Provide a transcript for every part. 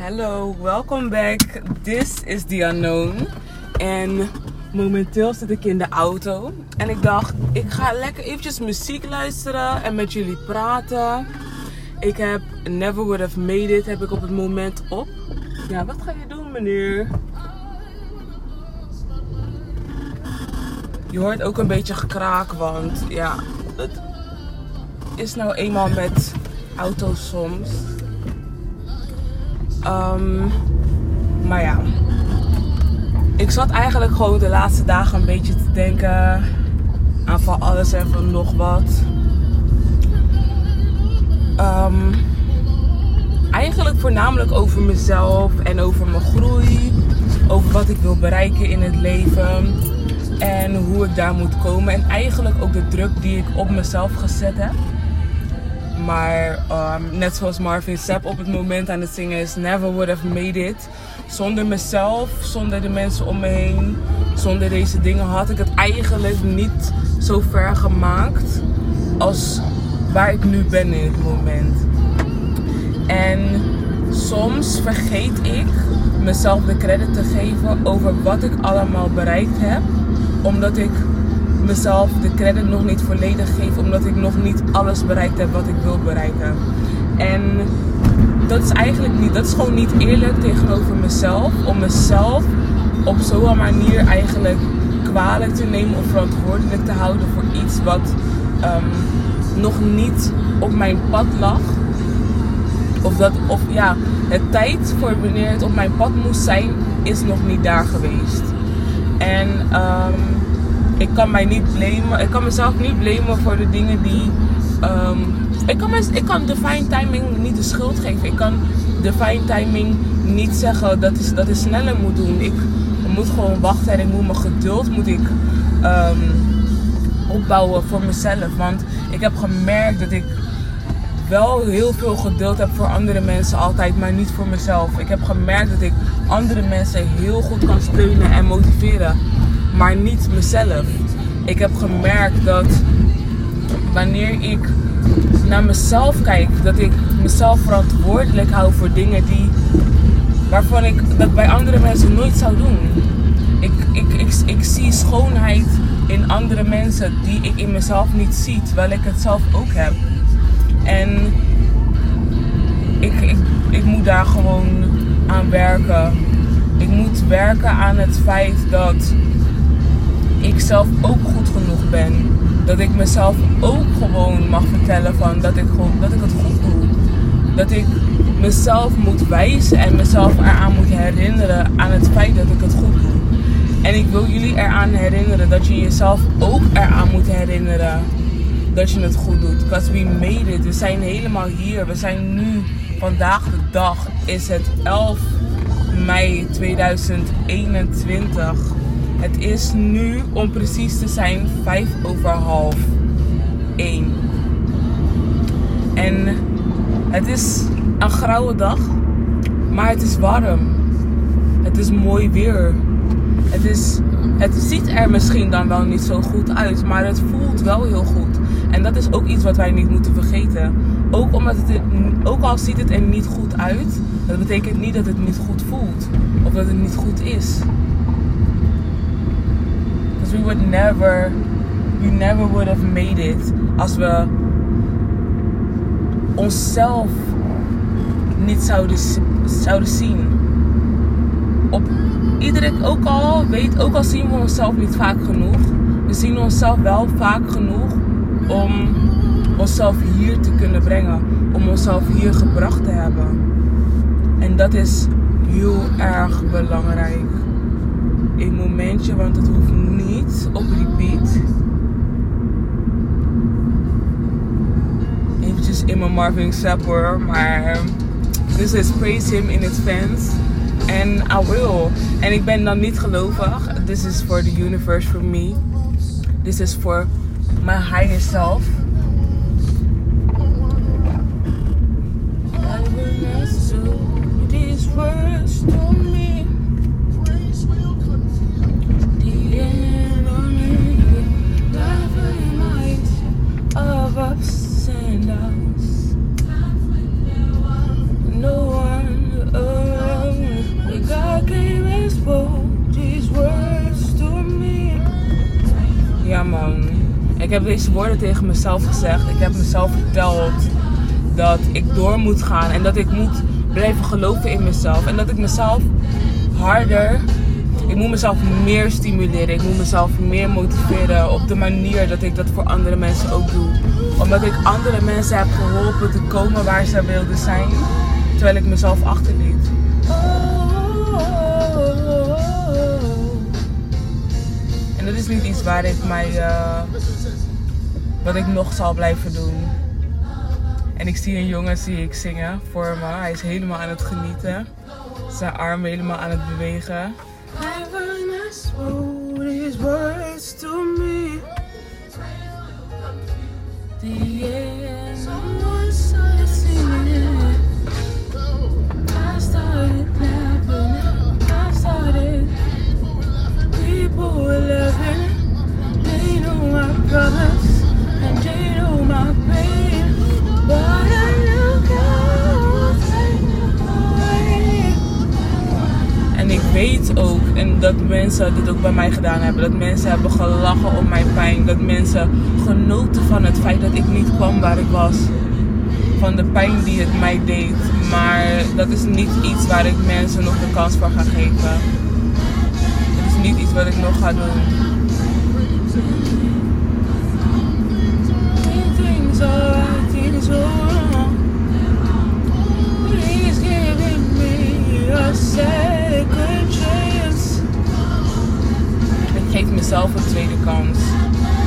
Hello, welcome back. This is The Unknown. En momenteel zit ik in de auto. En ik dacht, ik ga lekker eventjes muziek luisteren en met jullie praten. Ik heb Never Would Have Made It heb ik op het moment op. Ja, wat ga je doen meneer? Je hoort ook een beetje gekraak, want ja, het is nou eenmaal met auto's soms. Um, maar ja, ik zat eigenlijk gewoon de laatste dagen een beetje te denken aan van alles en van nog wat. Um, eigenlijk voornamelijk over mezelf en over mijn groei, over wat ik wil bereiken in het leven en hoe ik daar moet komen. En eigenlijk ook de druk die ik op mezelf gezet heb. Maar um, net zoals Marvin Sepp op het moment aan het zingen is, never would have made it. Zonder mezelf, zonder de mensen om me heen, zonder deze dingen had ik het eigenlijk niet zo ver gemaakt als waar ik nu ben in het moment. En soms vergeet ik mezelf de credit te geven over wat ik allemaal bereikt heb, omdat ik mezelf de credit nog niet volledig geef, omdat ik nog niet alles bereikt heb wat ik wil bereiken. En dat is eigenlijk niet, dat is gewoon niet eerlijk tegenover mezelf, om mezelf op zo'n manier eigenlijk kwalijk te nemen of verantwoordelijk te houden voor iets wat um, nog niet op mijn pad lag. Of dat, of ja, het tijd voor wanneer het op mijn pad moest zijn, is nog niet daar geweest. En um, ik kan mij niet blamen. Ik kan mezelf niet blamen voor de dingen die. Um, ik, kan ik kan divine timing niet de schuld geven. Ik kan divine timing niet zeggen dat is, dat ik sneller moet doen. Ik moet gewoon wachten en ik moet mijn geduld moet ik, um, opbouwen voor mezelf. Want ik heb gemerkt dat ik wel heel veel geduld heb voor andere mensen altijd, maar niet voor mezelf. Ik heb gemerkt dat ik andere mensen heel goed kan steunen en motiveren maar niet mezelf. Ik heb gemerkt dat wanneer ik naar mezelf kijk, dat ik mezelf verantwoordelijk hou voor dingen die waarvan ik dat bij andere mensen nooit zou doen. Ik, ik, ik, ik zie schoonheid in andere mensen die ik in mezelf niet zie, terwijl ik het zelf ook heb. En ik, ik, ik moet daar gewoon aan werken. Ik moet werken aan het feit dat ik zelf ook goed genoeg ben. Dat ik mezelf ook gewoon mag vertellen van dat ik, gewoon, dat ik het goed doe. Dat ik mezelf moet wijzen en mezelf eraan moet herinneren aan het feit dat ik het goed doe. En ik wil jullie eraan herinneren dat je jezelf ook eraan moet herinneren dat je het goed doet. Because we made it. We zijn helemaal hier. We zijn nu, vandaag de dag is het 11 mei 2021. Het is nu, om precies te zijn, vijf over half één. En het is een grauwe dag, maar het is warm. Het is mooi weer. Het, is, het ziet er misschien dan wel niet zo goed uit, maar het voelt wel heel goed. En dat is ook iets wat wij niet moeten vergeten. Ook, omdat het, ook al ziet het er niet goed uit, dat betekent niet dat het niet goed voelt. Of dat het niet goed is. We would never, we never would have made it als we onszelf niet zouden, zouden zien. Op iedere, ook al weet, ook al zien we onszelf niet vaak genoeg, we zien onszelf wel vaak genoeg om onszelf hier te kunnen brengen, om onszelf hier gebracht te hebben. En dat is heel erg belangrijk. Een momentje, want het hoeft niet op repeat. Eventjes in mijn Marvin Sapper, maar dus is praise him in advance. En I will. En ik ben dan niet gelovig. This is for the universe for me. This is for my higher self. Woorden tegen mezelf gezegd. Ik heb mezelf verteld dat ik door moet gaan. En dat ik moet blijven geloven in mezelf. En dat ik mezelf harder. Ik moet mezelf meer stimuleren. Ik moet mezelf meer motiveren op de manier dat ik dat voor andere mensen ook doe. Omdat ik andere mensen heb geholpen te komen waar ze wilden zijn. Terwijl ik mezelf achterliet. En dat is niet iets waar ik mij. Uh, wat ik nog zal blijven doen. En ik zie een jongen zie ik zingen voor me. Hij is helemaal aan het genieten. Zijn arm helemaal aan het bewegen. Mensen dit ook bij mij gedaan hebben, dat mensen hebben gelachen om mijn pijn, dat mensen genoten van het feit dat ik niet kwam waar ik was, van de pijn die het mij deed. Maar dat is niet iets waar ik mensen nog de kans voor ga geven. Het is niet iets wat ik nog ga doen. Geef mezelf een tweede kans.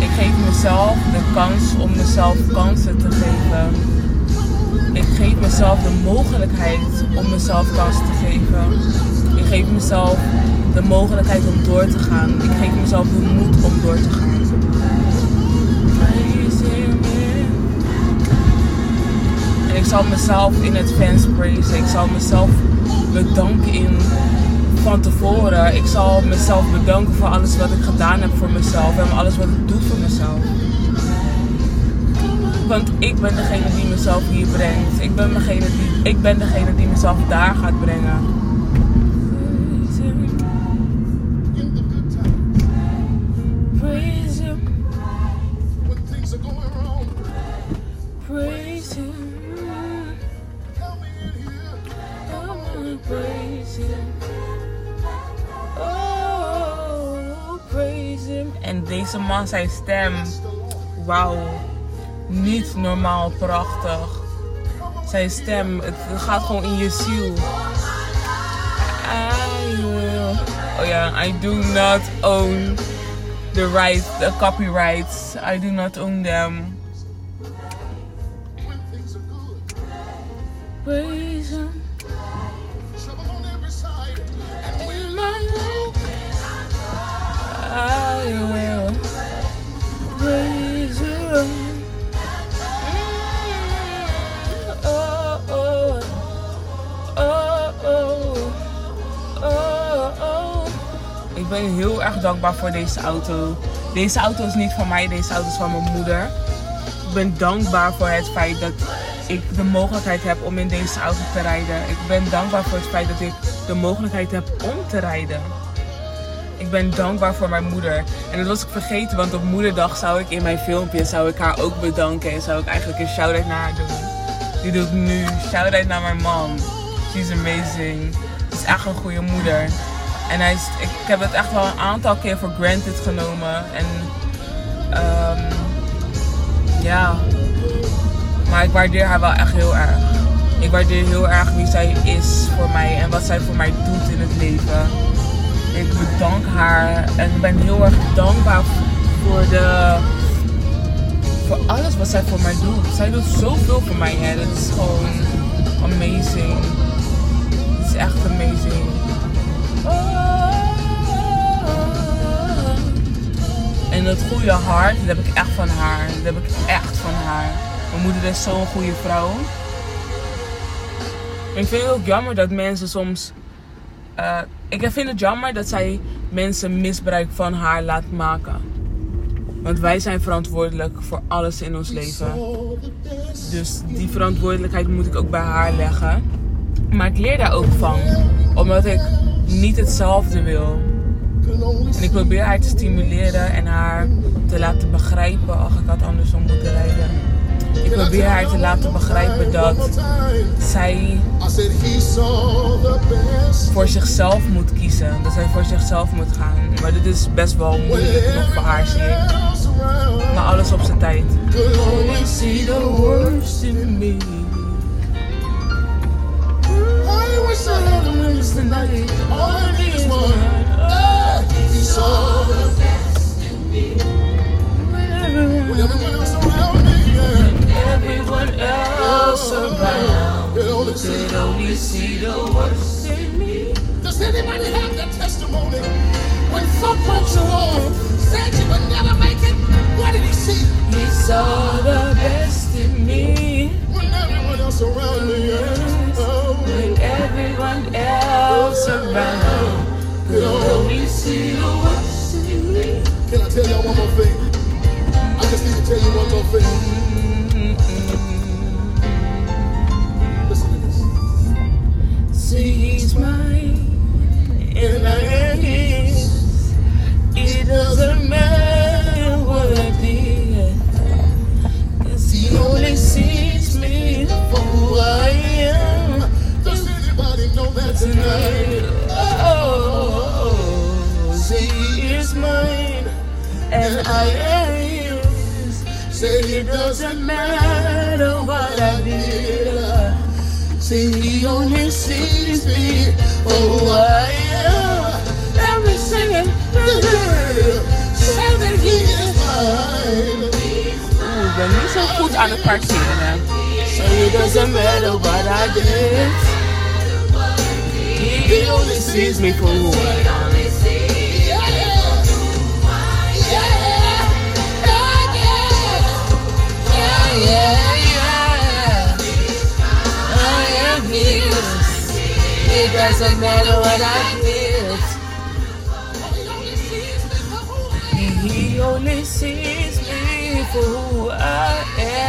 Ik geef mezelf de kans om mezelf kansen te geven. Ik geef mezelf de mogelijkheid om mezelf kansen te geven. Ik geef mezelf de mogelijkheid om door te gaan. Ik geef mezelf de moed om door te gaan. En ik zal mezelf in het fans praisen. Ik zal mezelf bedanken in van tevoren. Ik zal mezelf bedanken voor alles wat ik gedaan heb voor mezelf en alles wat ik doe voor mezelf. Want ik ben degene die mezelf hier brengt. Ik ben degene die, ik ben degene die mezelf daar gaat brengen. Deze man, zijn stem, wauw, niet normaal prachtig. Zijn stem, het gaat gewoon in je ziel. I will. Oh ja, I do not own the rights, the copyrights. I do not own them. Dankbaar voor deze auto. Deze auto is niet van mij, deze auto is van mijn moeder. Ik ben dankbaar voor het feit dat ik de mogelijkheid heb om in deze auto te rijden. Ik ben dankbaar voor het feit dat ik de mogelijkheid heb om te rijden. Ik ben dankbaar voor mijn moeder. En dat was ik vergeten, want op moederdag zou ik in mijn filmpje zou ik haar ook bedanken. En zou ik eigenlijk een shout-out naar haar doen. Die doe ik nu. Shout-out naar mijn man. She's amazing. Ze is echt een goede moeder. En hij ik, heb het echt wel een aantal keer voor granted genomen. En um, ja, maar ik waardeer haar wel echt heel erg. Ik waardeer heel erg wie zij is voor mij en wat zij voor mij doet in het leven. Ik bedank haar en ik ben heel erg dankbaar voor de voor alles wat zij voor mij doet. Zij doet zoveel voor mij. Hè. Dat is gewoon amazing. Goede hart, dat heb ik echt van haar. Dat heb ik echt van haar. Mijn moeder is zo'n goede vrouw. ik vind het ook jammer dat mensen soms. Uh, ik vind het jammer dat zij mensen misbruik van haar laat maken. Want wij zijn verantwoordelijk voor alles in ons leven. Dus die verantwoordelijkheid moet ik ook bij haar leggen. Maar ik leer daar ook van. Omdat ik niet hetzelfde wil. En ik probeer haar te stimuleren en haar te laten begrijpen. Ach, ik had andersom moeten rijden. Ik probeer haar te laten begrijpen dat zij voor zichzelf moet kiezen. Dat zij voor zichzelf moet gaan. Maar dit is best wel moeilijk nog voor haar, zie ik. Maar alles op zijn tijd. I wish I had a tonight. All I need. Could only see the worst in me. Does anybody have that testimony? When said you would never make it, what did he see? He saw the best in me. When everyone else around me. When everyone else around could only see me. Can I tell y'all one more thing? I just need to tell you one more thing. Listen to this. See, he's mine, and I I am. Say It doesn't matter what I did. See, he only sees me for who I am. Let me sing it. Say that he is mine. Oeh, ik ben niet zo goed aan het parkeren. Say it doesn't matter what I did. He only sees me for who I am. Yeah, yeah. I am. It doesn't matter what I did. He only sees me for who I am.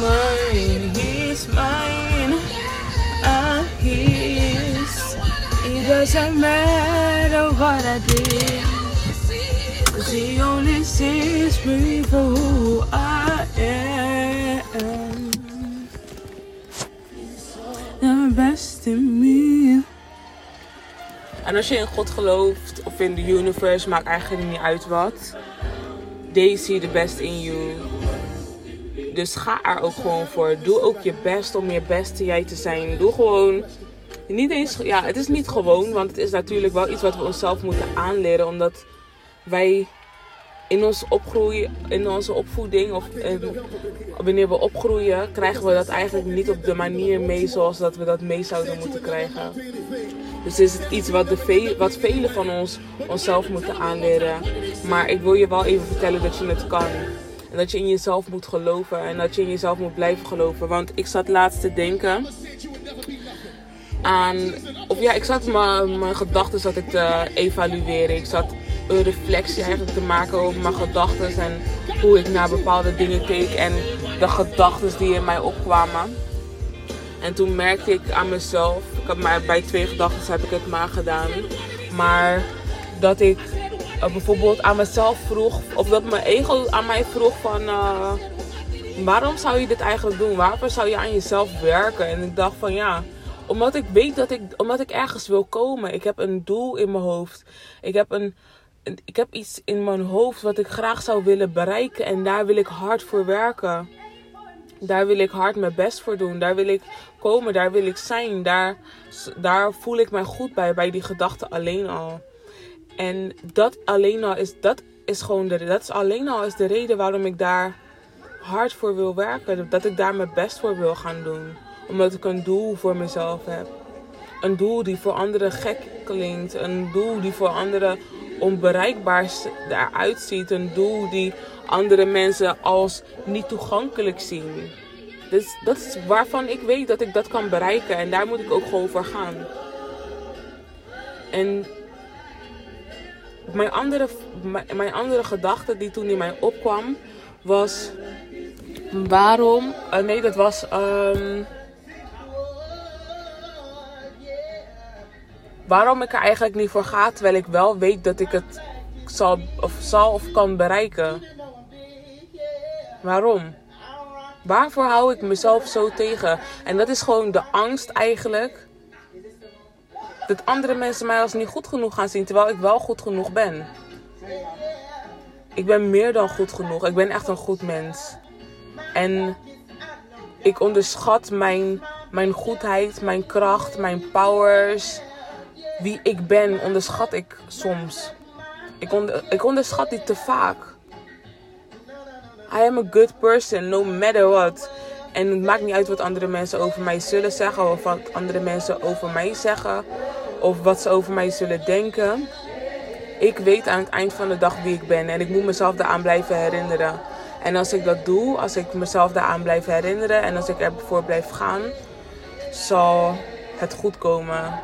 Mine, mine, I'm his. It doesn't matter what I did. Cause he only sees me for I am. The best in me. En als je in God gelooft of in de universe, maakt eigenlijk niet uit wat. They see the best in you. Dus ga er ook gewoon voor. Doe ook je best om je beste jij te zijn. Doe gewoon. Niet eens, ja, het is niet gewoon, want het is natuurlijk wel iets wat we onszelf moeten aanleren. Omdat wij in, ons opgroeien, in onze opvoeding of wanneer we opgroeien, krijgen we dat eigenlijk niet op de manier mee zoals dat we dat mee zouden moeten krijgen. Dus is het iets wat, de wat velen van ons onszelf moeten aanleren. Maar ik wil je wel even vertellen dat je het kan. En dat je in jezelf moet geloven. En dat je in jezelf moet blijven geloven. Want ik zat laatst te denken aan. Of ja, ik zat mijn gedachten zat ik te evalueren. Ik zat een reflectie eigenlijk te maken over mijn gedachten. En hoe ik naar bepaalde dingen keek. En de gedachten die in mij opkwamen. En toen merkte ik aan mezelf. Ik heb maar bij twee gedachten heb ik het maar gedaan. Maar dat ik uh, bijvoorbeeld aan mezelf vroeg. Of dat mijn ego aan mij vroeg van. Uh, waarom zou je dit eigenlijk doen? Waarvoor zou je aan jezelf werken? En ik dacht van ja omdat ik weet dat ik, omdat ik ergens wil komen. Ik heb een doel in mijn hoofd. Ik heb, een, ik heb iets in mijn hoofd wat ik graag zou willen bereiken. En daar wil ik hard voor werken. Daar wil ik hard mijn best voor doen. Daar wil ik komen. Daar wil ik zijn. Daar, daar voel ik mij goed bij. Bij die gedachten alleen al. En dat alleen al is, dat is gewoon de, dat is alleen al is de reden waarom ik daar hard voor wil werken. Dat ik daar mijn best voor wil gaan doen omdat ik een doel voor mezelf heb. Een doel die voor anderen gek klinkt. Een doel die voor anderen onbereikbaar eruit ziet. Een doel die andere mensen als niet toegankelijk zien. Dus dat is waarvan ik weet dat ik dat kan bereiken. En daar moet ik ook gewoon voor gaan. En mijn andere, mijn andere gedachte die toen in mij opkwam was... Waarom... Uh, nee, dat was... Um, waarom ik er eigenlijk niet voor ga, terwijl ik wel weet dat ik het zal of, zal of kan bereiken. Waarom? Waarvoor hou ik mezelf zo tegen? En dat is gewoon de angst eigenlijk. Dat andere mensen mij als niet goed genoeg gaan zien, terwijl ik wel goed genoeg ben. Ik ben meer dan goed genoeg. Ik ben echt een goed mens. En ik onderschat mijn, mijn goedheid, mijn kracht, mijn powers. Wie ik ben, onderschat ik soms. Ik, ik onderschat die te vaak. I am a good person, no matter what. En het maakt niet uit wat andere mensen over mij zullen zeggen, of wat andere mensen over mij zeggen, of wat ze over mij zullen denken. Ik weet aan het eind van de dag wie ik ben en ik moet mezelf daaraan blijven herinneren. En als ik dat doe, als ik mezelf daaraan blijf herinneren en als ik ervoor blijf gaan, zal het goed komen.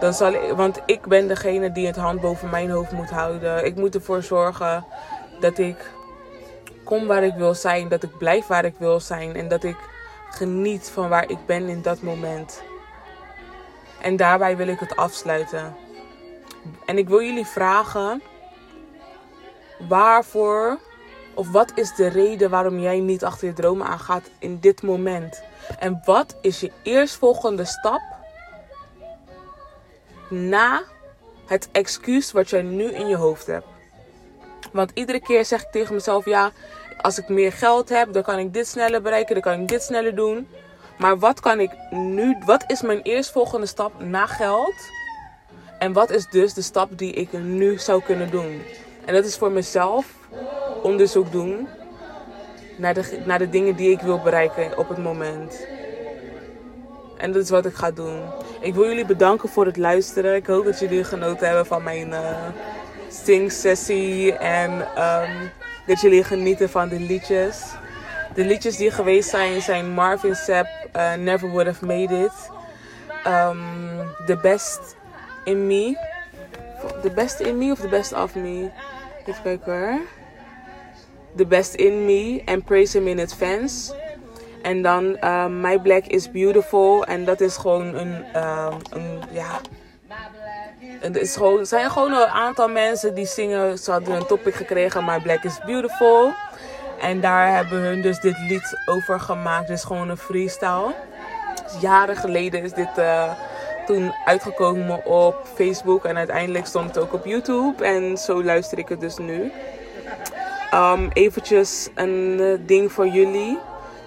Dan zal ik, want ik ben degene die het hand boven mijn hoofd moet houden. Ik moet ervoor zorgen dat ik kom waar ik wil zijn, dat ik blijf waar ik wil zijn en dat ik geniet van waar ik ben in dat moment. En daarbij wil ik het afsluiten. En ik wil jullie vragen: waarvoor of wat is de reden waarom jij niet achter je dromen aangaat in dit moment? En wat is je eerstvolgende stap na het excuus wat jij nu in je hoofd hebt? Want iedere keer zeg ik tegen mezelf: ja, als ik meer geld heb, dan kan ik dit sneller bereiken, dan kan ik dit sneller doen. Maar wat kan ik nu, wat is mijn eerstvolgende stap na geld? En wat is dus de stap die ik nu zou kunnen doen? En dat is voor mezelf onderzoek doen naar de, naar de dingen die ik wil bereiken op het moment. En dat is wat ik ga doen. Ik wil jullie bedanken voor het luisteren. Ik hoop dat jullie genoten hebben van mijn uh, sing-sessie. En um, dat jullie genieten van de liedjes. De liedjes die geweest zijn zijn Marvin Sapp, uh, Never Would Have Made It. Um, the Best in Me. The Best in Me of The Best of Me? Even kijken hoor. The Best in Me en Praise Him in Advance. En dan uh, My Black is Beautiful. En dat is gewoon een, uh, een ja. Het is gewoon, zijn gewoon een aantal mensen die zingen. Ze hadden een topic gekregen, My Black is Beautiful. En daar hebben hun dus dit lied over gemaakt. Is gewoon een freestyle. Dus jaren geleden is dit uh, toen uitgekomen op Facebook. En uiteindelijk stond het ook op YouTube. En zo luister ik het dus nu. Um, eventjes een uh, ding voor jullie.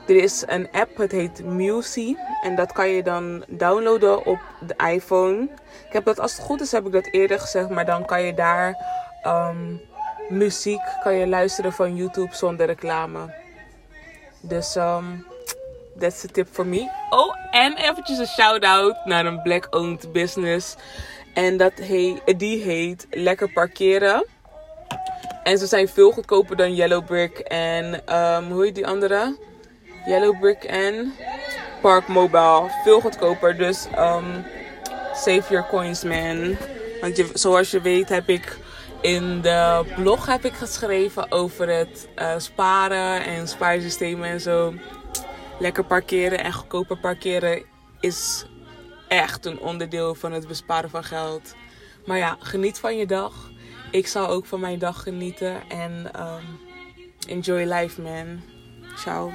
Er is een app, het heet Musy. En dat kan je dan downloaden op de iPhone. Ik heb dat, als het goed is, heb ik dat eerder gezegd. Maar dan kan je daar um, muziek kan je luisteren van YouTube zonder reclame. Dus um, that's the tip for me. Oh, en eventjes een shout-out naar een black-owned business. En dat heet, die heet Lekker Parkeren. En ze zijn veel goedkoper dan Yellow Brick en um, hoe heet die andere? Yellow Brick en Park Mobile. Veel goedkoper. Dus um, save your coins, man. Want zoals je weet heb ik in de blog heb ik geschreven over het uh, sparen en spaarsystemen en zo. Lekker parkeren en goedkoper parkeren is echt een onderdeel van het besparen van geld. Maar ja, geniet van je dag. Ik zal ook van mijn dag genieten. En um, enjoy life, man. Ciao.